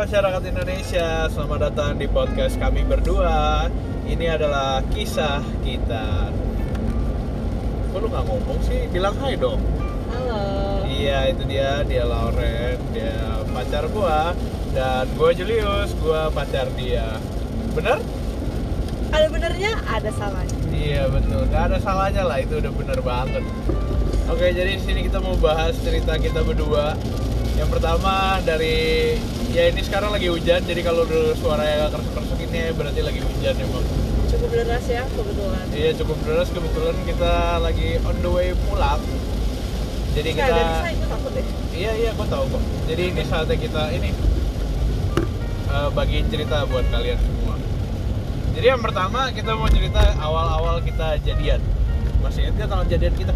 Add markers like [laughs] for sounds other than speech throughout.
masyarakat Indonesia, selamat datang di podcast kami berdua. Ini adalah kisah kita. Kok lu nggak ngomong sih? Bilang hai dong. Halo. Iya, itu dia, dia Lauren, dia pacar gua dan gua Julius, gua pacar dia. Bener? Ada benernya, ada salahnya. Iya betul, nggak ada salahnya lah itu udah bener banget. Oke, jadi di sini kita mau bahas cerita kita berdua. Yang pertama dari ya ini sekarang lagi hujan, jadi kalau dulu suaranya kersuk-kersuk ini berarti lagi hujan emang. Cukup deras ya kebetulan. Iya cukup deras kebetulan kita lagi on the way pulang. Jadi Nggak kita ada bisa, takut deh. Iya iya, aku tahu kok. Jadi ini saatnya kita ini eh, bagiin cerita buat kalian semua. Jadi yang pertama kita mau cerita awal-awal kita jadian. Masih ingat tanggal jadian kita?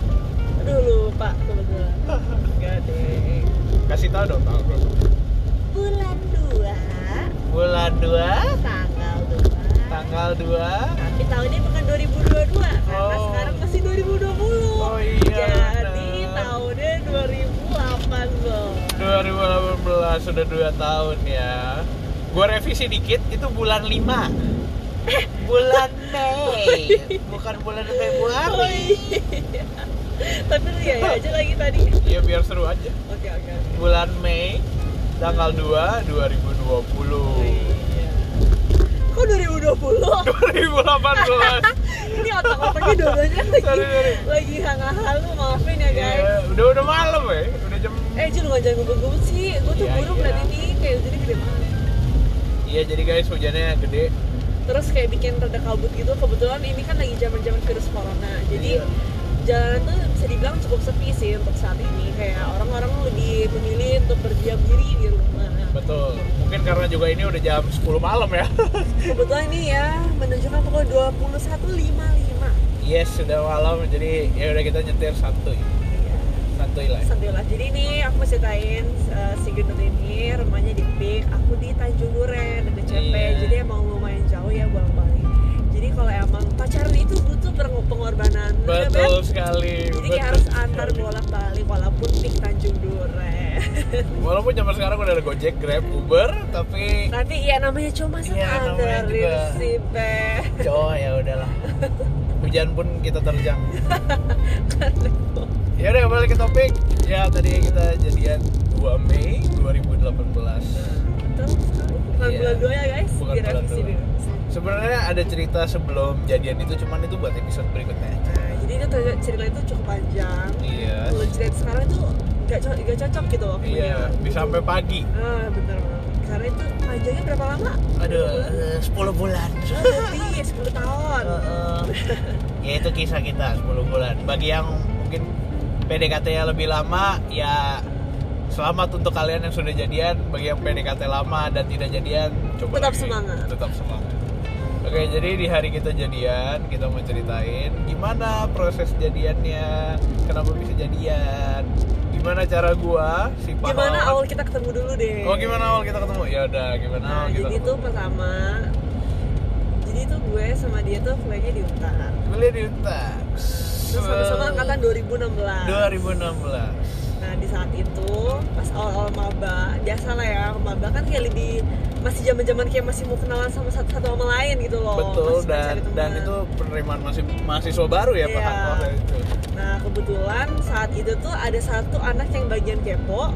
Aduh lupa kebetulan. [laughs] Enggak deh. Kasih tahu dong tanggal? Bulan 2 Bulan 2 tanggal 2 tanggal 2 Tapi tahunnya bukan 2022 karena Oh. sekarang masih 2020. Oh iya, Jadi benar. tahunnya 2008 loh. 2018 sudah 2 tahun ya. Gua revisi dikit itu bulan 5. Bulan Mei, [laughs] bukan bulan Oh Februari. iya. Tapi lu ya, ya aja lagi tadi. Iya biar seru aja. Oke oke. bulan Mei tanggal 2 2020 Iya. Kok 2020? 2018 [laughs] ini otak-otaknya dua-duanya lagi Sorry, sorry. lagi lu maafin ya guys Iya, udah udah malam ya udah jam eh Jul nggak jangan gugup-gugup sih gue tuh Iya, buru iya. ngeliat ini kayak hujannya gede banget iya jadi guys hujannya gede terus kayak bikin rada kabut gitu kebetulan ini kan lagi zaman-zaman virus corona jadi Iya. Jalanan tuh bisa dibilang cukup sepi sih untuk saat ini kayak orang-orang lebih memilih untuk berdiam diri di rumah betul mungkin karena juga ini udah jam 10 malam ya [laughs] kebetulan ini ya menunjukkan pukul 21.55 yes sudah malam jadi ya udah kita nyetir santuy Iya. santuy lah Santai lah. Jadi ini aku mau ceritain uh, si gendut ini rumahnya di Pik, aku di Tanjung Duren, ada CP. Iya. Jadi emang lumayan jauh ya bolak-balik. Jadi kalau emang pacaran itu butuh peng- pengorbanan, ya, betul Ben? sekali Jadi betul kayak harus antar sekali. bolak-balik walaupun Pik Tanjung Duren. [laughs] walaupun zaman sekarang udah ada Gojek, Grab, Uber tapi Tapi ya namanya cuma Iya, namanya sekadar juga. sih, Be. cowok ya udahlah hujan pun kita terjang [laughs] ya udah balik ke topik ya tadi kita jadian 2 Mei 2018 Betul sekali. Bukan Iya. bulan dua ya guys, Bukan direvisi bulan dulu. Sebenarnya ada cerita sebelum jadian itu cuman itu buat episode berikutnya Nah, jadi itu cerita itu cukup panjang. iya kalau cerita sekarang itu gak, co gak cocok gitu loh iya bisa sampai pagi ah bener karena itu panjangnya berapa lama? aduh eh, 10 bulan lebih 10 tahun Heeh. ya itu kisah kita 10 bulan bagi yang mungkin PDKT nya lebih lama ya selamat untuk kalian yang sudah jadian bagi yang PDKT lama dan tidak jadian coba Tetap lagi. semangat. tetap semangat oke jadi di hari kita jadian kita mau ceritain gimana proses jadiannya kenapa bisa jadian gimana cara gua si gimana pahlawan awal kita ketemu dulu deh. Oh gimana awal kita ketemu? Ya udah gimana nah awal kita jadi ketemu? tuh pertama jadi tuh gue sama dia tuh kuliahnya di Untar kuliah di Untar terus sama-sama angkatan 2016 2016 Nah di saat itu pas awal-awal maba biasa lah ya maba kan kayak lebih masih zaman-zaman kayak masih mau kenalan sama satu, satu sama lain gitu loh. betul Masih dan dan itu penerimaan masih mahasiswa baru ya pak Iya. itu Nah kebetulan saat itu tuh ada satu anak yang bagian kepo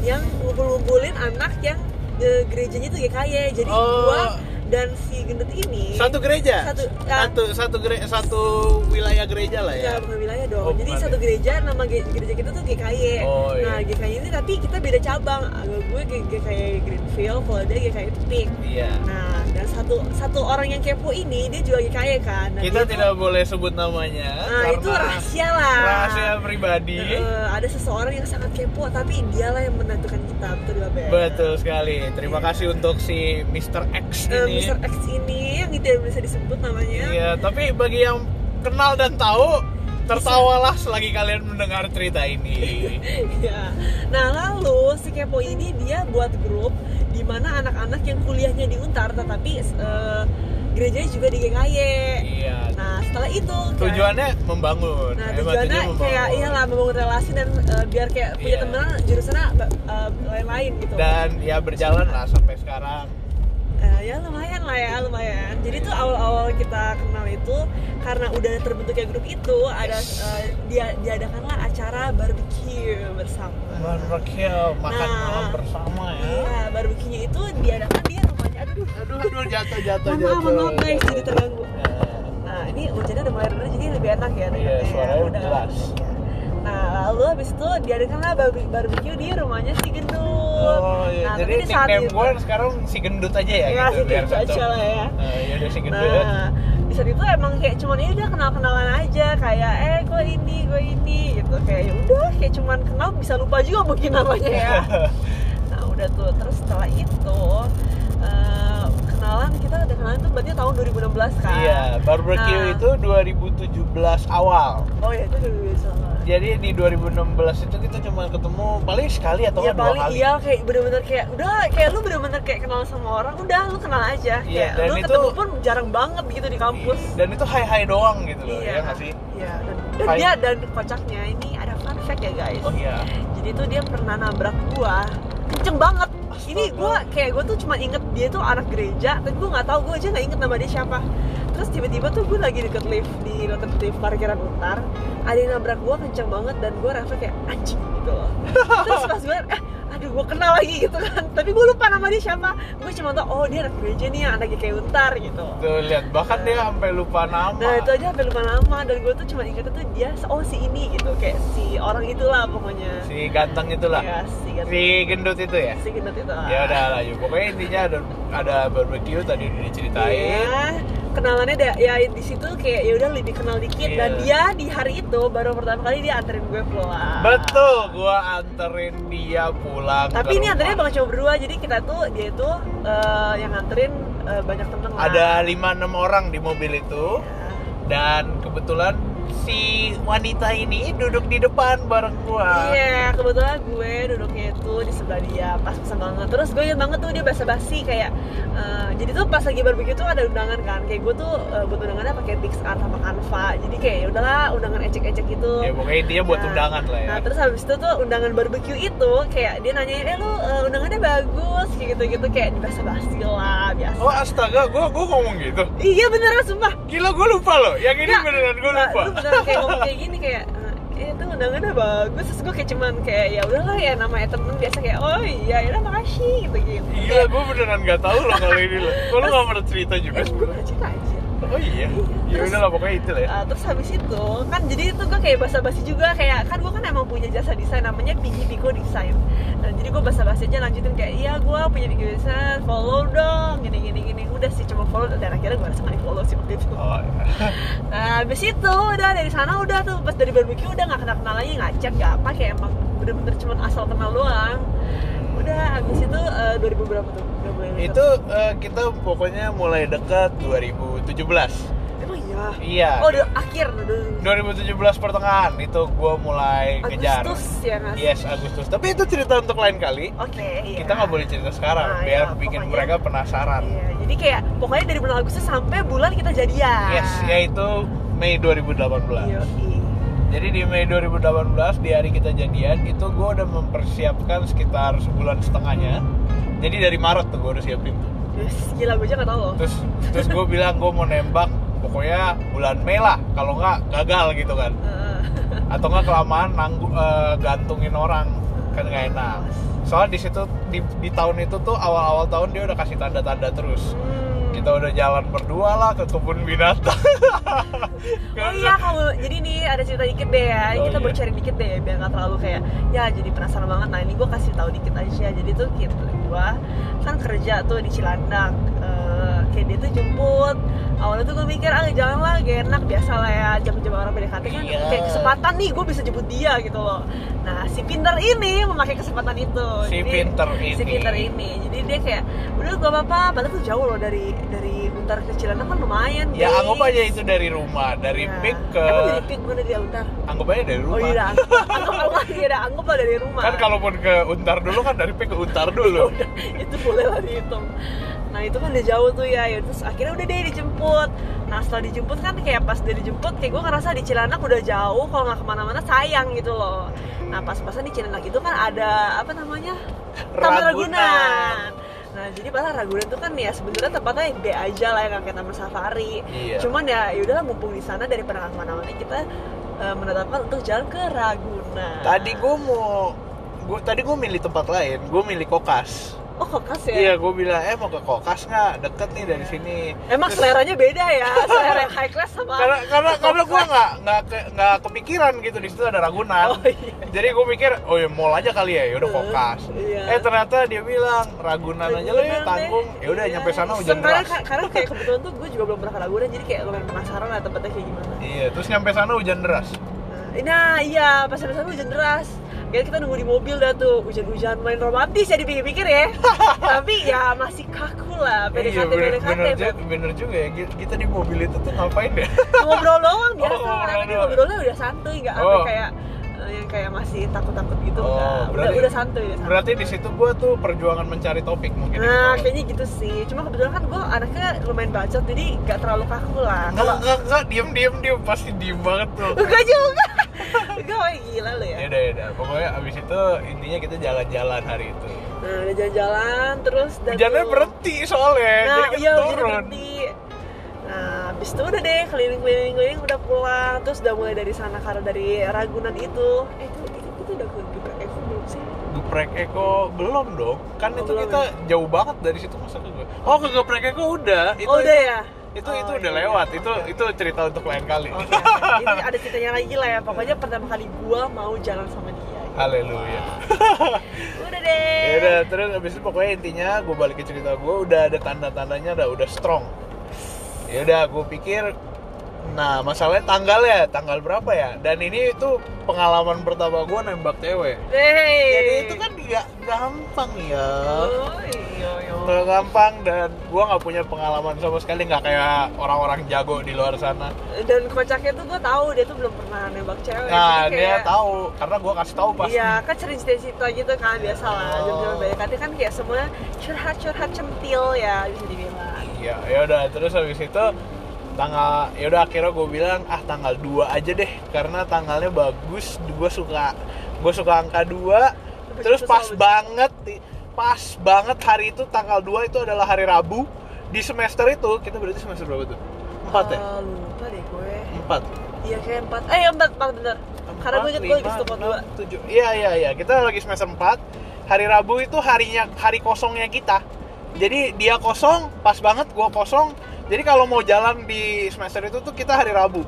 yang ngumpul-ngumpulin anak yang eh, gerejanya tuh GKY. Jadi Oh. gua dan si gendut ini satu gereja Satu, ya. satu satu gere- satu wilayah gereja lah ya Ya, dong. Oh, Jadi bukan satu ya. gereja nama ge- gereja kita tuh GKY. Oh, iya. Nah, GKY ini tapi kita beda cabang. Gue GKY Greenfield, kalau dia GKY Peak. iya Nah, dan satu satu orang yang kepo ini dia juga GKY kan. Nah, kita tidak tuh- boleh sebut namanya Nah, itu rahasia lah. rahasia pribadi Eh, ada seseorang yang sangat kepo tapi dialah yang menentukan kita betul juga Bel? betul sekali terima kasih untuk si Mr. X Eh, ini Mr. X ini yang tidak bisa disebut namanya iya tapi bagi yang kenal dan tahu tertawalah selagi kalian mendengar cerita ini [laughs] Ya. Nah lalu si kepo ini dia buat grup di mana anak-anak yang kuliahnya di Untar tetapi eh, gerejanya juga di GKY iya nah setelah itu kayak- tujuannya membangun Nah tujuannya membangun. kayak iyalah membangun relasi dan eh, biar kayak punya Iya. temenan jurusannya ba- eh, lain-lain gitu. dan ya berjalan lah sampai sekarang Eh, ya lumayan lah ya lumayan. Jadi tuh awal-awal kita kenal itu karena udah terbentuknya grup itu ada eh, dia diadakanlah acara barbecue bersama. barbecue makan Nah. malam bersama ya Iya barbecue-nya itu diadakan di rumahnya. Aduh, aduh aduh jatuh jatuh jatuh maaf, maaf guys jadi terganggu. Eh, Nah ini hujannya udah mulai reda jadi lebih enak ya. Iya, dengarnya ya. suaranya Udah jelas. Nah lalu habis itu diadakanlah barbe- barbecue di rumahnya si Gendut. oh iya Nah, jadi tapi di saat itu- gue sekarang si gendut aja ya, Ya, gitu, si biar Gendut aja lah ya. Udah si gendut Nah, di saat itu emang kayak cuman ya udah kenal-kenalan aja kayak eh gue ini gue ini gitu kayak ya udah kayak cuman kenal bisa lupa juga mungkin namanya ya. [laughs] Nah udah tuh terus setelah itu eh, kenalan kita udah kenalan tuh berarti tahun 2016 kan? iya barbecue Nah. itu 2017 awal Oh ya itu. Jadi di 2016 itu kita cuma ketemu paling sekali atau Ya nggak dua paling kali iya kayak bener-bener kayak udah kayak lu bener-bener kayak kenal sama orang udah lu kenal aja Iya, kayak dan lu itu- ketemu pun jarang banget gitu di kampus. dan itu high high doang gitu loh Iya ya nggak sih Iya dan, dan Hai. dia dan kocaknya ini ada fun fact ya guys. oh iya Jadi tuh dia pernah nabrak gua kenceng banget. Ini gua kayak gua tuh cuma inget dia tuh anak gereja, tapi gua nggak tahu gua aja nggak inget nama dia siapa. Terus tiba-tiba tuh gue lagi deket lift di deket lift parkiran Untar, ada yang nabrak gua kenceng banget dan gua rasa kayak anjing gitu loh. [laughs] Terus pas gue eh aduh gue kenal lagi gitu kan. Tapi gue lupa nama dia siapa. Gue cuma tau oh dia anak gereja nih anaknya kayak Untar gitu. Tuh lihat. Bahkan dia sampai lupa nama. Nah itu aja sampai lupa nama. Dan gue tuh cuma ingetnya tuh dia oh si ini gitu. Kayak si orang itulah pokoknya. si ganteng itulah. Ya, si Gendut. si gendut itu ya? Si Gendut itu. ya udah lah yuk pokoknya intinya ada ada barbecue tadi udah diceritain Iya. Kenalannya deh ya di situ kayak ya udah lebih kenal dikit Iya. dan dia di hari itu baru pertama kali dia anterin gue pulang. betul gua anterin dia pulang Tapi ini rumah. anterin bukan cuma berdua jadi kita tuh dia itu eh, yang anterin eh, banyak temen lah. ada 5-6 orang di mobil itu Ya. dan kebetulan si wanita ini duduk di depan bareng gua Iya, kebetulan gue duduknya itu di sebelah dia pas pesan banget. Terus gue inget banget tuh dia basa-basi kayak eh, jadi tuh pas lagi barbecue tuh ada undangan kan. Kayak gue tuh eh, buat undangannya pakai Pixar sama Canva. Jadi kayak ya udahlah undangan ecek-ecek gitu. ya pokoknya intinya buat Nah, undangan lah ya Nah, terus habis itu tuh undangan barbecue itu kayak dia nanya, "Eh lu eh, undangannya bagus." kayak gitu-gitu kayak basa-basi lah biasa. oh astaga gua gua ngomong gitu Iya beneran sumpah. gila gua lupa loh yang ini Nggak, beneran Nah, lupa Lu beneran kayak ngomong kayak gini kayak eh itu undangannya bagus. Terus gue kayak cuman kayak ya udahlah ya namanya temen biasa kayak oh iya ya udah makasih gitu gitu Gila, gue beneran gak tahu loh kalau ini loh. Kok lu gak pernah cerita juga eh gue cerita aja Oh iya? Ya Terus- udah lah pokoknya itu lah ya. Ah, terus habis itu kan jadi itu gue kayak basa-basi juga kayak kan gue kan emang punya jasa desain namanya Pigi Pico Design nah jadi gue basa-basi aja lanjutin kayak iya gue punya Pico Design follow dong gini gini gini udah sih cuma follow dan akhirnya gue rasa nggak di follow sih waktu itu Oh iya. [laughs] Nah, habis itu udah dari sana udah tuh pas dari barbecue udah nggak kenal kenal lagi nggak chat nggak apa kayak emang bener-bener cuma asal kenal doang udah habis itu eh, 2000 berapa tuh. Itu eh, kita pokoknya mulai dekat 2017. emang iya Iya. oh udah akhir udah 2017 pertengahan itu gue mulai ngejar. Agustus ya sih? Yes, Agustus. Tapi itu cerita untuk lain kali. oke iya Kita nggak boleh cerita sekarang Nah, biar iya, bikin pokoknya- mereka penasaran. Iya, jadi kayak pokoknya dari bulan Agustus sampai bulan kita jadian. Yes, yaitu Mei 2018. Iya, Jadi di Mei 2018 di hari kita jadian itu gue udah mempersiapkan sekitar sebulan setengahnya. Jadi dari Maret tuh gue udah siapin tuh. Yes, gila gue aja gak tau loh. Terus terus gue bilang gue mau nembak pokoknya bulan Mei lah. Kalau nggak gagal gitu kan. Atau nggak kelamaan nanggu, eh, gantungin orang kan nggak enak. Soalnya di situ di, di tahun itu tuh awal-awal tahun dia udah kasih tanda-tanda terus. Hmm. Kita udah jalan berdua lah ke kebun binatang. [laughs] Oh iya kamu jadi nih ada cerita dikit deh ya Oh, kita iya. bercari dikit deh biar nggak terlalu kayak ya jadi penasaran banget nah ini gue kasih tahu dikit aja jadi tuh kita gue kan kerja tuh di Cilandak Eh, kayak dia tuh jemput awalnya tuh gue mikir ah jangan lah gak enak biasa lah ya jam-jam orang PDKT kan Iya. kayak kesempatan nih gue bisa jemput dia gitu loh nah si pinter ini memakai kesempatan itu Si pinter ini. si pinter ini jadi dia kayak udah gak apa-apa padahal tuh jauh loh dari dari Untar ke Cilandak kan lumayan ya Dik." anggap aja itu dari rumah, dari Nah, pik ke Emang dari pik bukan dari Untar? anggap aja dari Oh rumah. iya, anggap [laughs] anggap iya, dah, anggap lah dari rumah. Kan kalaupun ke Untar dulu kan dari pik ke Untar dulu. [laughs] itu boleh lah dihitung. Nah itu kan udah jauh tuh ya, ya terus akhirnya udah deh dijemput. Nah setelah dijemput kan kayak pas dia dijemput kayak gue ngerasa di Cilandak udah jauh. Kalau nggak ke mana-mana sayang gitu loh. Nah pas-pasan di Cilandak itu kan ada apa namanya Taman Ragunan. Nah jadi padahal Ragunan itu kan ya sebenarnya tempatnya B aja lah yang kayak Taman Safari. Iya. cuman ya yaudahlah mumpung di sana daripada nggak ke mana-mana kita eh, menetapkan untuk jalan ke Ragunan. Tadi gue mau gua, tadi gue milih tempat lain, gue milih kokas. Oh kokas ya Iya, gue bilang, eh mau ke kokas nggak? Deket nih dari sini. Emang Terus- seleranya beda ya, [laughs] selera yang high class sama karena karena karena gue nggak nggak ke- nggak kepikiran gitu di situ ada Ragunan. Oh iya. Jadi gue pikir, oh ya mall aja kali ya, yaudah Eh, kokas. iya. Eh ternyata dia bilang Ragunan aja lah ya tanggung. Ya udah Iya. nyampe sana hujan Karena- deras. Karena kayak kebetulan tuh gue juga belum pernah ke Ragunan, jadi kayak lumayan penasaran lah tempatnya kayak gimana. Iya, terus nyampe sana hujan deras. Nah, Nah iya, pas sampai sana hujan deras. Kayak kita nunggu di mobil dah tuh, hujan-hujan main romantis ya dipikir-pikir ya. [laughs] Tapi ya masih kaku lah, iya, PDKT bener, PDKT. bener, ju- bener juga ya. Ki- Kita di mobil itu tuh ngapain ya? [laughs] Ngobrol doang biasa, Oh, tapi doang. ngobrolnya udah santuy, nggak sampai Oh. kayak eh, yang kayak masih takut-takut gitu Oh, enggak. Udah berarti- udah santuy, udah santuy. Berarti di situ gue tuh perjuangan mencari topik mungkin. Nah, gitu. kayaknya gitu sih. Cuma kebetulan kan gue anaknya lumayan bacot, jadi nggak terlalu kaku lah. Enggak, enggak, enggak, diem, diem, diem, pasti diem banget tuh. Enggak juga. [laughs] Wah gila lo ya. ya udah, ya udah. Pokoknya abis itu intinya kita jalan-jalan hari itu. Nah, udah jalan-jalan terus dan Hujannya tuh- berhenti soalnya, Nah, jadi kita iya turun. berhenti. Nah, habis itu udah deh keliling-keliling-keliling udah pulang terus udah mulai dari sana karena dari Ragunan itu. Eh, itu itu, itu udah ke Geprek Evo belum sih? Geprek Eko belum dong, kan Oh, itu belum kita jauh banget dari situ masa ke Oh ke Geprek Eko udah, itu oh, udah ya? Itu Oh, itu udah iya. lewat, itu itu cerita untuk lain kali. Oke. Ini ada ceritanya lagi lah ya. Pokoknya pertama kali gua mau jalan sama dia. Haleluya. [laughs] Udah deh. ya udah terus abis itu pokoknya intinya gue balik ke cerita gue udah ada tanda-tandanya udah udah strong ya udah gue pikir nah masalahnya tanggal ya tanggal berapa ya dan ini itu pengalaman pertama gue nembak cewek Hey. jadi itu kan nggak gampang ya Oh, iya, iya. nggak gampang dan gue nggak punya pengalaman sama sekali nggak kayak orang-orang jago di luar sana Dan kocaknya tuh gue tahu dia tuh belum pernah nembak cewek. nah Jadi dia kayak- tahu karena gue kasih tahu pasti Iya, kan cerita-cerita gitu kan biasa lah. Oh. Jam-jam PDKT kan kayak semua curhat-curhat centil ya bisa dibilang. Iya, ya udah terus habis itu tanggal ya udah akhirnya gue bilang ah tanggal 2 aja deh karena tanggalnya bagus gue suka gue suka angka 2 terus pas selalu- banget pas banget hari itu tanggal 2 itu adalah hari Rabu. Di semester itu kita berarti semester berapa tuh? Empat ya? Ah, lupa deh gue. empat. Iya kayak empat. Eh empat, empat bener. Karena gue inget gue lagi stop dua. tujuh. Iya iya iya. Kita lagi semester 4 hari Rabu itu harinya hari kosongnya kita. Jadi dia kosong pas banget gua kosong jadi kalau mau jalan di semester itu tuh kita hari Rabu.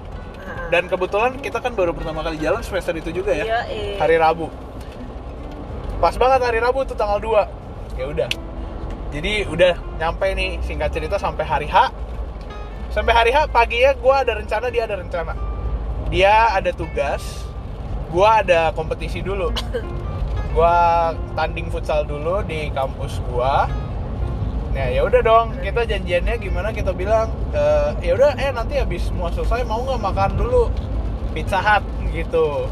Dan kebetulan kita kan baru pertama kali jalan semester itu juga ya. Hari Rabu. Pas banget hari Rabu tuh tanggal 2 ya udah. Jadi udah nyampe nih singkat cerita sampai hari H. Sampai hari H paginya gue ada rencana dia ada rencana. Dia ada tugas gue ada kompetisi dulu. [coughs] Gue tanding futsal dulu di kampus gue Nah ya udah dong, kita janjiannya gimana? Kita bilang "Eh, ya udah, eh nanti habis semua selesai mau nggak makan dulu pizza hut gitu.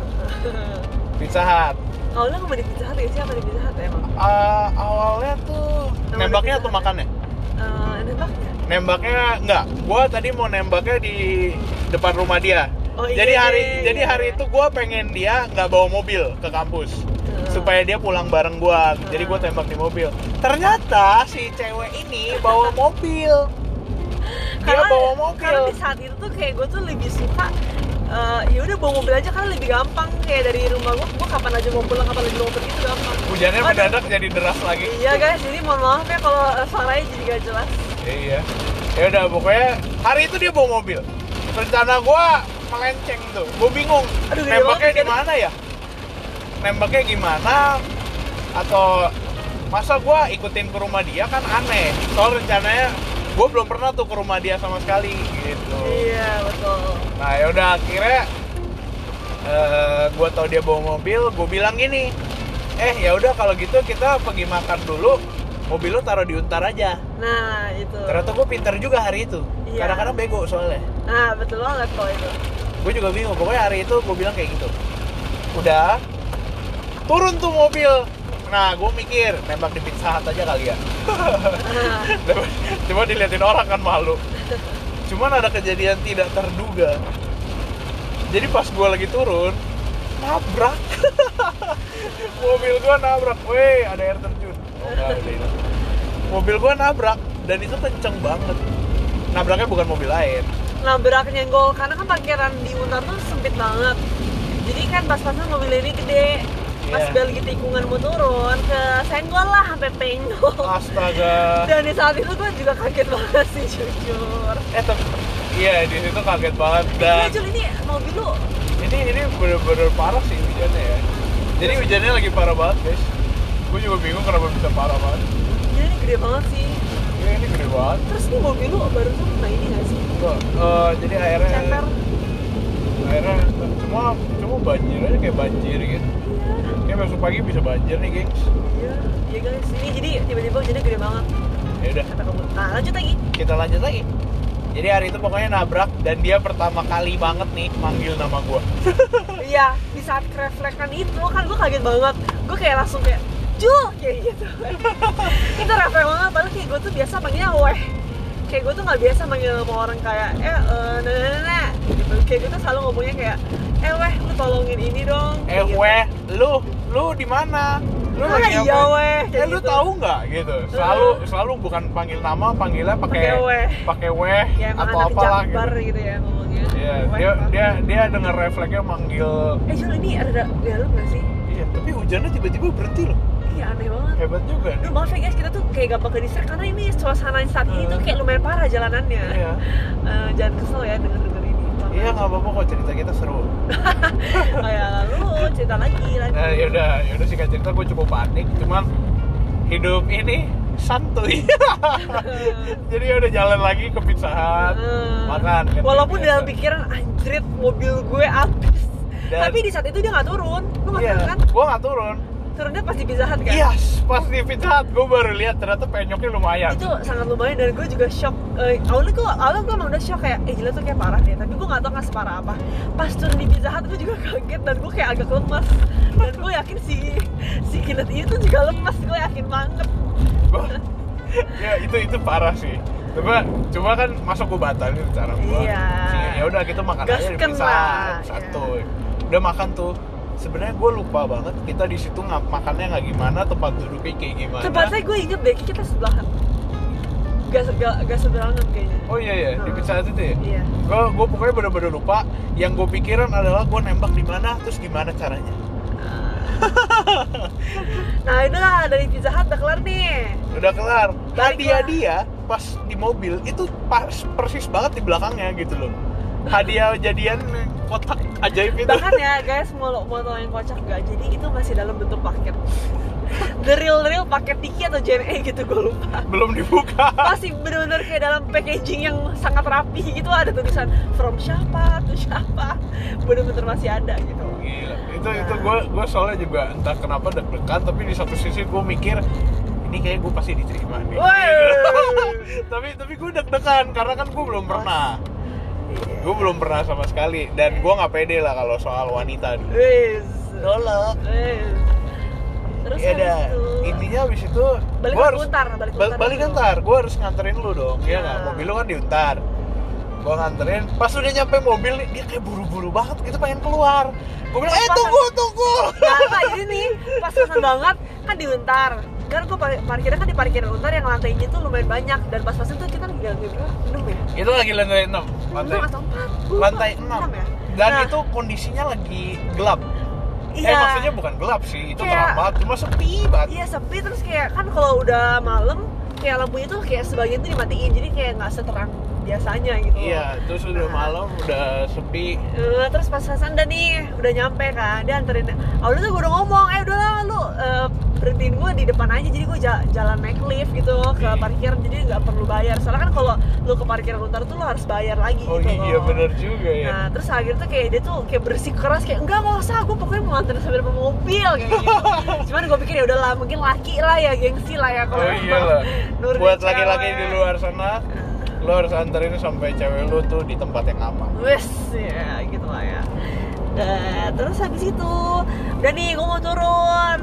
Pizza hut. Awalnya nggak mau di Pizza Hut ya sih apa di Pizza Hut ya emang? Eh, awalnya tuh Nama nembaknya atau Hut. makannya? Eh, nembaknya? Nembaknya enggak. Gua tadi mau nembaknya di depan rumah dia. Oh, iya, jadi hari iya, jadi iya. hari itu gua pengen dia nggak bawa mobil ke kampus. Supaya dia pulang bareng gua. Jadi gua tembak di mobil. Ternyata si cewek ini bawa mobil. Dia bawa mobil. Karena di saat itu tuh kayak gue tuh lebih suka eh, ya udah bawa mobil aja karena lebih gampang kayak dari rumah gue gue kapan aja mau pulang kapan aja mau pergi itu gampang Hujannya mendadak jadi deras lagi. iya guys jadi mohon maaf ya kalau suaranya jadi gak jelas Iya. Ya udah pokoknya hari itu dia bawa mobil. Rencana gua melenceng tuh. Gua bingung. Aduh, nembaknya di mana ya? Nembaknya gimana? Atau masa gua ikutin ke rumah dia kan aneh. Soal rencananya gua belum pernah tuh ke rumah dia sama sekali gitu. iya betul Nah, ya udah akhirnya eh gua tahu dia bawa mobil, gua bilang gini. Eh, ya udah kalau gitu kita pergi makan dulu. Mobil lu taruh di untar aja nah itu ternyata gue pinter juga hari itu Iya. kadang-kadang bego soalnya nah betul banget kalau itu gue juga bingung pokoknya hari itu gue bilang kayak gitu udah turun tuh mobil. Nah gue mikir nembak di pizza hut aja kali ya. [laughs] Cuma diliatin orang kan malu. Cuman ada kejadian tidak terduga. Jadi pas gue lagi turun nabrak. [laughs] Mobil gue nabrak. Weh ada air terjun. Oh, enggak, ada itu. mobil gue nabrak dan itu kenceng banget. Nabraknya bukan mobil lain. Nabrak nyenggol karena kan parkiran di Untar tuh sempit banget. Jadi kan pas-pasan mobil ini gede pas Iya. gue lagi tikungan mau turun ke senggol lah sampai penggol. Astaga. Dan di saat itu gue juga kaget banget sih jujur. Eh tapi iya di situ kaget banget dan Jul ini mobil lu? Ini ini bener-bener parah sih hujannya ya. Jadi hujannya lagi parah banget guys. Gue juga bingung kenapa bisa parah banget. Gila ini gede banget sih. Ya, ini gede banget. Terus ini mobil lu baru tuh kena ini gak sih? Kok, eh, jadi airnya Ceper. Airnya cuma cuma banjir aja kayak banjir gitu kayak besok pagi bisa banjir nih gengs. Iya Iya guys. Ini jadi tiba-tiba hujannya gede banget. Ya udah. Kata kamu. Nah lanjut lagi. Kita lanjut lagi. Jadi hari itu pokoknya nabrak dan dia pertama kali banget nih manggil nama gue [laughs] Iya Di saat kereflekkan itu kan gue kaget banget. Gue kayak langsung kayak Jul Kayak gitu. [laughs] Itu refleks banget Padahal kayak gue tuh biasa panggilnya weh Kayak gue tuh gak biasa manggil sama orang kayak Eh eh nana nana gitu. Kayak gue tuh selalu ngomongnya kayak Eh weh lu tolongin ini dong eh gitu. weh lu lu di mana? Lu Ah, lagi iya, apa? weh, eh kayak lu gitu. tahu nggak? Gitu. Selalu selalu bukan panggil nama panggilnya pakai Pakai weh. Ya atau anak apalah gitu. gitu ya ngomongnya. Iya, Weh, dia dia dia denger refleksnya manggil Eh Jul ini ada dalam gak sih? iya tapi hujannya tiba-tiba berhenti loh. Iya aneh banget. Hebat juga. Duh maaf ya guys, kita kayak gampang ke karena ini suasana saat ini tuh kayak lumayan parah jalanannya. iya Eh, jangan kesel ya denger denger ini. iya nggak apa-apa kok cerita kita seru [laughs] Oh ya lalu cerita lagi lagi. nah yaudah yaudah singkat cerita gue cukup panik cuman hidup ini santuy [laughs] jadi ya udah jalan lagi ke pizza hut makan kan Walaupun biasa. dalam pikiran anjrit mobil gue habis. Tapi di saat itu dia nggak turun. Lu nggak iya turun kan? gue nggak turun Turunnya pas di Pizza Hut kan? Iya, pas di Pizza Hut gue baru lihat ternyata penyoknya lumayan. itu sangat lumayan dan gue juga shock eh, awalnya gue awalnya gue emang udah shock kayak eh gila tuh kayak parah deh tapi gue gak tau nggak separah apa pas turun di Pizza Hut gue juga [laughs] kaget dan gue kayak agak lemas dan gue yakin si si Kinet itu juga lemas gue yakin banget ya itu itu parah sih. Coba cuma kan masa gue batalin cara gue. Iya. Ya udah kita makan aja di Pizza Hut satu. Udah makan tuh. Sebenarnya gue lupa banget kita di situ nggak makannya nggak gimana, tempat duduknya kayak gimana. tempatnya gue inget deh kita sebelahan gak, gak, gak seberangan kayaknya Oh iya iya, di Hmm. Pizza Hut itu ya. iya Gue gue pokoknya bener-bener lupa. Yang gue pikiran adalah gue nembak di mana, terus gimana caranya. [laughs] nah itulah dari Pizza Hut udah kelar nih udah kelar Balik hadiah lah. dia pas di mobil itu pas persis banget di belakangnya gitu loh hadiah jadian kotak ajaib itu. Bahkan ya guys mau mau tau yang kocak gak jadi itu masih dalam bentuk paket. [laughs] The real real paket Tiki atau JNE gitu gue lupa. Belum dibuka. Masih bener-bener kayak dalam packaging yang sangat rapi gitu ada tulisan from siapa tuh siapa. Bener-bener masih ada gitu. Gila. itu itu gue gue soalnya juga entah kenapa deg-degan tapi di satu sisi gue mikir ini kayak gue pasti diterima nih. [laughs] Tapi tapi gue deg-degan karena kan gue belum pernah Iya. gue belum pernah sama sekali dan gue nggak pede lah kalau soal wanita nih Wis. Wis. terus ya itu intinya abis itu balik gua ke Untar balik Untar balik gue harus nganterin lu dong, iya Ya. nggak? Mobil lu kan diuntar Gue nganterin, pas udah nyampe mobil dia kayak buru-buru banget gitu pengen keluar Gue bilang, eh tunggu, tunggu Nah, nah, ini nih pas-pasan banget kan di Untar kan gue parkirnya kan di parkiran Untar yang lantainya tuh lumayan banyak dan pas-pasan tuh kita lagi lantai berapa? enam ya? Itu lagi lantai 6, lantai, enam atau empat? Lantai 6 Enam ya? Dan Nah, itu kondisinya lagi gelap iya. Eh maksudnya bukan gelap sih, itu Kayak- terang banget, cuma sepi banget Iya sepi terus kayak kan kalau udah malam kayak lampunya tuh kayak sebagian tuh dimatiin jadi kayak nggak seterang biasanya gitu. Iya, terus udah Nah. malam, udah sepi Eh, terus pas pasan udah nih udah nyampe kan dia anterin awalnya tuh gue udah ngomong eh udahlah lu eh, berhentiin gue di depan aja jadi gue jalan naik lift gitu ke Iya. parkiran jadi nggak perlu bayar soalnya kan kalau lu ke parkiran Untar tuh lu harus bayar lagi Oh gitu iya loh. bener juga ya Nah terus akhirnya tuh kayak dia tuh kayak bersih keras kayak enggak nggak usah gue pokoknya mau anterin sampai depan mobil kayak gitu. [laughs] Cuman gue pikir ya udahlah mungkin laki lah ya gengsi lah ya kalau Oh iya lah. Buat laki-laki di luar sana, lo harus anterin sampai cewek lu tuh di tempat yang aman. Wes ya gitu lah ya. Nah, terus habis itu udah nih gue mau turun.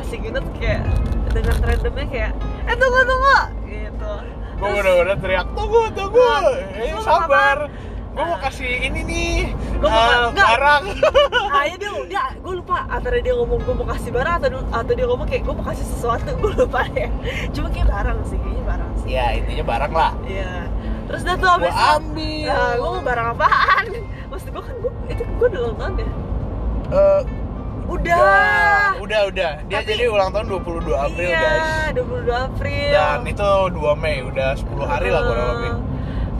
si Gunut kayak dengan randomnya kayak eh tunggu tunggu gitu gue bener-bener teriak tunggu tunggu eh, sabar apa? Gue mau kasih ini nih Gua mau- enggak. barang [laughs] ah ya dia dia gue lupa antara dia ngomong gue mau kasih barang atau atau dia ngomong kayak gue mau kasih sesuatu gue lupa ya cuma kayak barang sih kayaknya barang sih ya intinya barang lah iya terus dah tuh gue abis ambil Nah, gue mau barang apaan? Maksud gue kan gue itu gue udah ulang tahun ya. Eh, Udah. udah udah dia Tapi- jadi ulang tahun 22 April iya, guys 22 April. dan itu 2 Mei udah 10 hari lah kurang lebih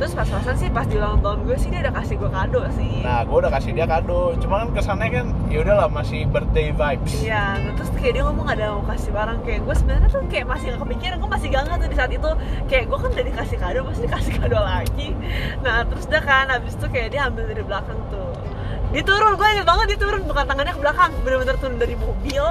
Terus pas-pasan sih pas di ulang tahun gue sih dia udah kasih gue kado sih. nah gue udah kasih dia kado cuma kan kesannya kan ya udahlah masih birthday vibes Iya, terus kayak dia ngomong ada mau kasih barang kayak gue sebenarnya tuh kayak masih gak kepikiran, gue masih gak tuh di saat itu kayak gue kan udah dikasih kado, pasti dikasih kado lagi. Nah terus dah kan, abis itu kayak dia ambil dari belakang tuh. Dia turun, gue inget banget dia turun bukan tangannya ke belakang, bener-bener turun dari mobil,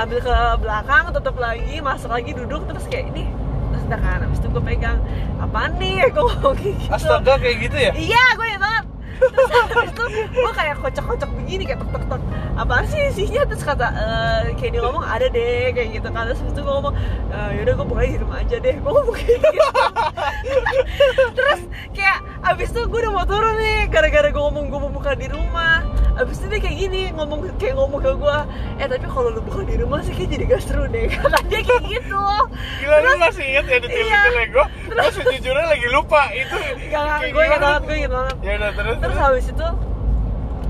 ambil ke belakang, tutup lagi, masuk lagi duduk terus kayak ini. Terus kan, abis itu gue pegang apaan nih, [laughs] gue ngomong kayak gitu. astaga kayak gitu ya Iya, gue inget banget. Terus habis itu gue kayak kocok-kocok begini kayak tek tek tek. Apaan sih isinya? Terus kata eh, kayak dia ngomong ada deh kayak gitu kan. Terus habis itu gue ngomong "Eh, yaudah gue bukanya di rumah aja deh. Gue ngomong kayak gitu. [laughs] Terus kayak abis itu gue udah mau turun nih gara-gara gue ngomong gue mau buka di rumah. Abis itu dia kayak gini ngomong kayak ngomong ke gue eh tapi kalau lu buka di rumah sih kayak jadi gak seru deh. [laughs] Kata dia kayak gitu. Gila lu masih inget ya detail-detailnya gue Gue sejujurnya lagi lupa Itu Gak, gue gimana? banget, gue ingat banget. Ya udah terus terus habis itu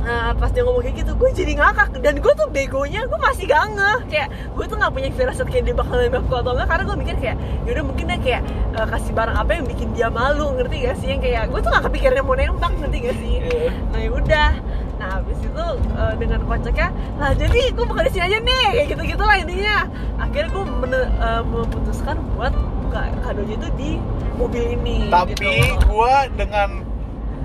Nah, pas dia ngomong kayak gitu, gue jadi ngakak. Dan gue tuh begonya, gue masih gak ngeh Kayak, gue tuh gak punya firasat kayak dia bakal nembak gue atau enggak Karena gue mikir kayak, yaudah mungkin dia kayak eh, kasih barang apa yang bikin dia malu Ngerti gak sih? Yang kayak, gue tuh gak kepikirannya mau nembak, ngerti gak sih? Iya. Nah yaudah Nah habis itu eh, dengan kocaknya Nah jadi gue buka di sini aja nih Kayak gitu-gitu lah intinya Akhirnya gue men- eh, memutuskan buat buka kadonya itu di mobil ini Tapi gitu. gue dengan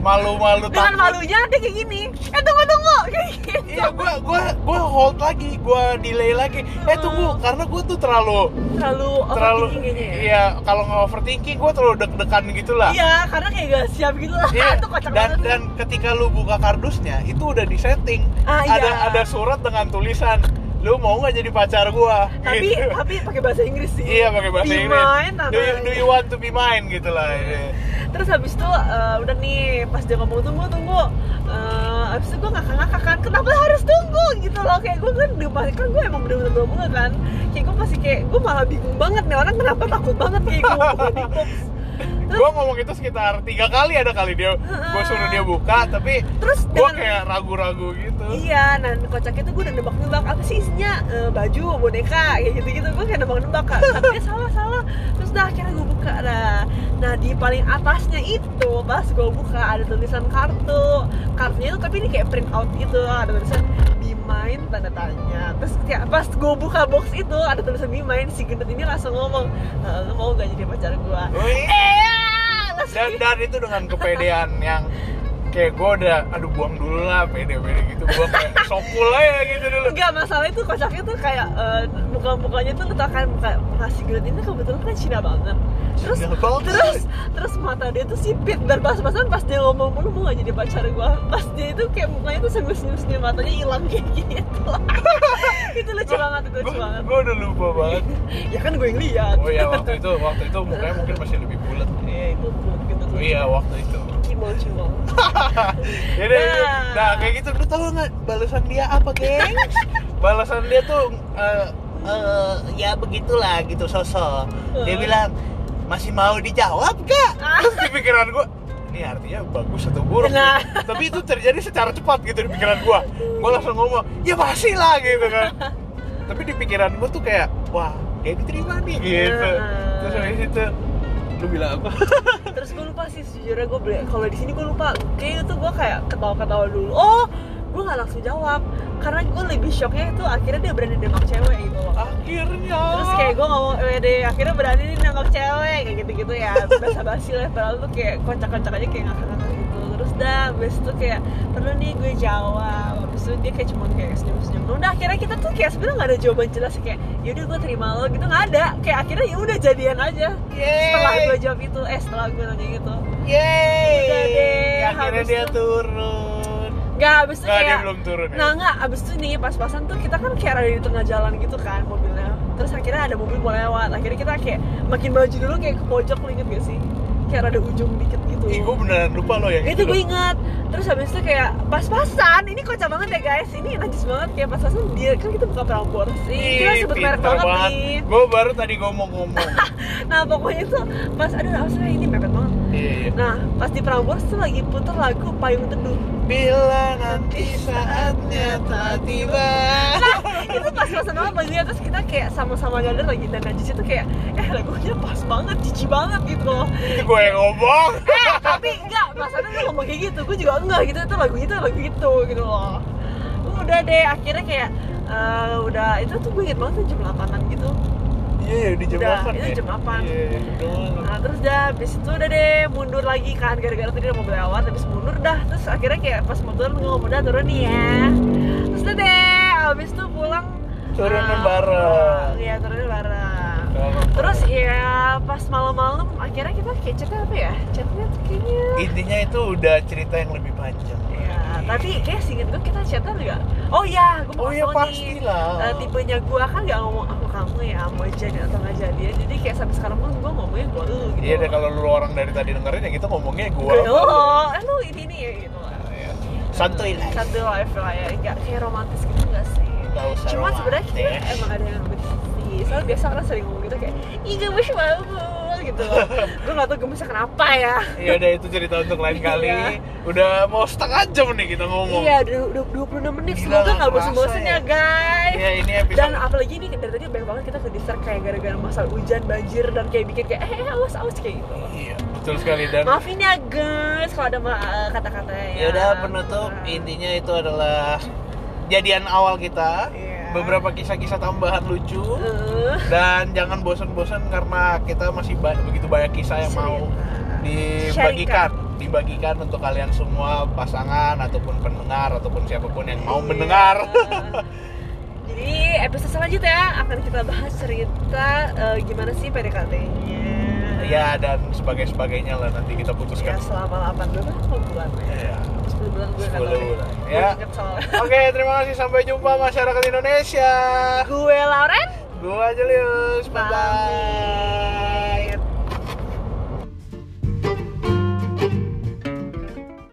malu-malu dengan takut. malunya dia kayak gini. Eh tunggu tunggu. Kayak gitu Iya, gue gua gua hold lagi, gue delay lagi. Eh tunggu, karena gue tuh terlalu terlalu terlalu ya? iya kalau nggak overthinking gue terlalu deg-degan gitu lah. iya karena kayak gak siap gitu lah. Iya, [laughs] itu kocak dan banget. dan ketika lu buka kardusnya itu udah disetting. Ah, iya. ada ada surat dengan tulisan lu mau nggak jadi pacar gua? Tapi gitu. tapi pakai bahasa Inggris sih. Iya pakai bahasa Be Inggris. mine, do you, do you want to be mine? Gitu lah iya. Terus habis itu eh, udah nih pas dia ngomong tunggu tunggu. Eh, habis itu gue ngakak-ngakak kan kenapa harus tunggu? Gitu loh kayak gue kan udah kan gue emang bener-bener belum kan. Kayak gue pasti kayak gue malah bingung banget nih orang kenapa takut banget kayak gue gua ngomong itu sekitar tiga kali ada kali dia gua suruh dia buka tapi terus dengan- kayak ragu-ragu gitu. Iya, nah kocaknya tuh gue udah nebak-nebak apa sih isinya? Eh, baju, boneka, kayak gitu-gitu gue kayak nebak-nebak kan Tapi salah salah, terus dah akhirnya gue buka nah, nah di paling atasnya itu pas gue buka ada tulisan kartu. Kartunya itu tapi ini kayak print out gitu ada tulisan be mine tanda tanya terus kayak pas gue buka box itu ada tulisan be mine si gendut ini langsung ngomong "Eh, lu mau gak jadi pacar gue eh langsung dan dan itu dengan kepedean yang kayak gue udah aduh buang dulu lah pede-pede gitu. Gue kayak sokul aja gitu dulu. Enggak, masalah itu kocaknya tuh kayak eh, muka-mukanya tuh kita kan muka, muka si Glenn ini kebetulan kan Cina banget. Terus Cina banget. terus terus mata dia tuh sipit dan pas-pasan pas dia ngomong lu mau gak jadi pacar gua? Pas dia itu kayak mukanya tuh senyum senyum matanya hilang kayak gitu. [laughs] Itu lucu banget itu lucu banget. gue udah lupa banget. [laughs] Ya kan gue yang lihat. Oh iya waktu itu waktu itu mukanya mungkin masih lebih bulat. Iya, itu gitu. Oh, iya waktu itu cimol cimol ya deh Nah. nah kayak gitu. Lu tau nggak balasan dia apa geng? [laughs] Balasan dia tuh eh, eh, ya begitulah gitu sosok. Dia bilang masih mau dijawab gak Ah. terus di pikiran gue ini artinya bagus atau buruk? Nah. nih? tapi itu terjadi secara cepat gitu di pikiran gue gue langsung ngomong ya pasti lah gitu kan. [laughs] Tapi di pikiran gue tuh kayak wah kayak diterima nih gitu. Terus habis itu lu bilang apa? [laughs] Terus gue lupa sih sejujurnya gue beli kalau di sini gue lupa. Kayaknya tuh gue kayak ketawa-ketawa dulu. Oh gue nggak langsung jawab. Karena gue lebih shocknya itu akhirnya dia berani nembak cewek gitu loh. Akhirnya. Terus kayak gue ngomong eh deh akhirnya berani nembak cewek kayak gitu-gitu ya. Basa basi lah padahal tuh kayak kocak-kocak aja kayak ngakak-ngakak gitu terus dah abis itu kayak perlu nih gue jawab. Abis itu dia kayak cuma kayak senyum-senyum udah akhirnya kita tuh kayak sebenarnya nggak ada jawaban jelas kayak yaudah gue terima lo gitu. Nggak ada. Kayak akhirnya ya udah jadian aja. Setelah Yeay. gue jawab itu eh setelah gue nanya gitu. Yeay. Udah deh, akhirnya habis dia tuh- turun. Nggak, abis itu dia kayak belum turun ya? Nah nggak, abis itu nih pas-pasan tuh kita kan kayak ada di tengah jalan gitu kan mobilnya. Terus akhirnya ada mobil mau lewat, akhirnya kita kayak makin maju dulu kayak ke pojok lo inget gak sih? Kayak ada ujung dikit gitu Ih, gue beneran lupa loh yang itu gue loh. inget terus habis itu kayak pas-pasan. Ini kocak banget ya guys. Ini najis banget. Kayak pas-pasan dia kan kita buka prambors ini kita sebut merek pintar banget, nih. Gue baru tadi ngomong-ngomong. [laughs] nah pokoknya tuh pas aduh rasanya ini mepet banget. Iya. nah pas di prambors tuh lagi puter lagu payung teduh. Bila nanti saatnya tak tiba. [laughs] nah itu pas-pasan banget lagunya terus kita kayak sama-sama nyadar lagi. Dan najis itu kayak eh lagunya pas banget cici banget gitu loh. Itu gue yang ngomong. [laughs] eh tapi enggak. Masalahnya lu ngomong kayak gitu. Gue juga enggak gitu. Itu lagu itu lagu itu gitu loh. Udah deh. Akhirnya kayak eh, udah itu tuh gue inget banget tuh jam 8an gitu. Iya, di jam Udah, 8 itu ya? jam 8. Iya, udah malam. nah terus dah habis itu udah deh mundur lagi kan. Gara-gara tadi ada mobil lewat habis mundur dah. Terus akhirnya kayak pas mau turun gue ngomong udah turun nih ya. Terus udah deh habis itu pulang Turunin eh, bareng. iya turunin bareng terus ya pas malam-malam akhirnya kita kayak chatnya apa ya chatnya kayaknya Intinya itu udah cerita yang lebih panjang. Ya, tapi kayak singkat gue kita chatan nggak? Oh iya, gue mau Oh kasih tau nih. pastilah. Eh, tipenya gue kan nggak ngomong aku kamu ya mau jadi atau nggak jadian jadi kayak sampai sekarang pun gue ngomongnya gue lu gitu Iya deh kalau lu orang dari tadi dengerin ya kita ngomongnya gua. gue lu. eh, lu ini ini ya gitu lah. Santuy lah. satu live lah ya. Nggak kayak romantis gitu nggak sih? Nggak usah cuma sebenarnya kita emang ada yang lebih sih. Soalnya biasa orang sering ngomong gitu kayak ih gemes banget gitu gue nggak tahu gemesnya kenapa ya Iya udah itu cerita untuk lain kali. Iya. Udah mau setengah jam nih kita ngomong. iya udah udah 26 menit Gila, semoga bosen-bosen kerasa ya ya. guys Iya ini episode. dan apalagi nih dari tadi banyak banget kita ke distrak kayak gara-gara masalah hujan banjir dan kayak bikin kayak eh eh, awas awas kayak gitu Iya betul sekali dan. maafin ya guys kalau ada eh, kata-kata Ya udah penutup intinya itu adalah jadian awal kita. Iya. Beberapa kisah-kisah tambahan lucu. Eh, dan jangan bosan-bosan karena kita masih ba- begitu banyak kisah yang mau dibagikan. Dibagikan untuk kalian semua pasangan ataupun pendengar ataupun siapa pun yang mau Iya. mendengar. [laughs] [laughs] Jadi episode selanjutnya akan kita bahas cerita eh, gimana sih PDKT-nya ya dan sebagai sebagainya lah nanti kita ya putuskan selama 8 bulan. Iya. 10 bulan gue nggak 10 tahu deh. bulan. Gue Ya. [laughs] oke terima kasih sampai jumpa masyarakat Indonesia gue Lauren gua Julius bye bye.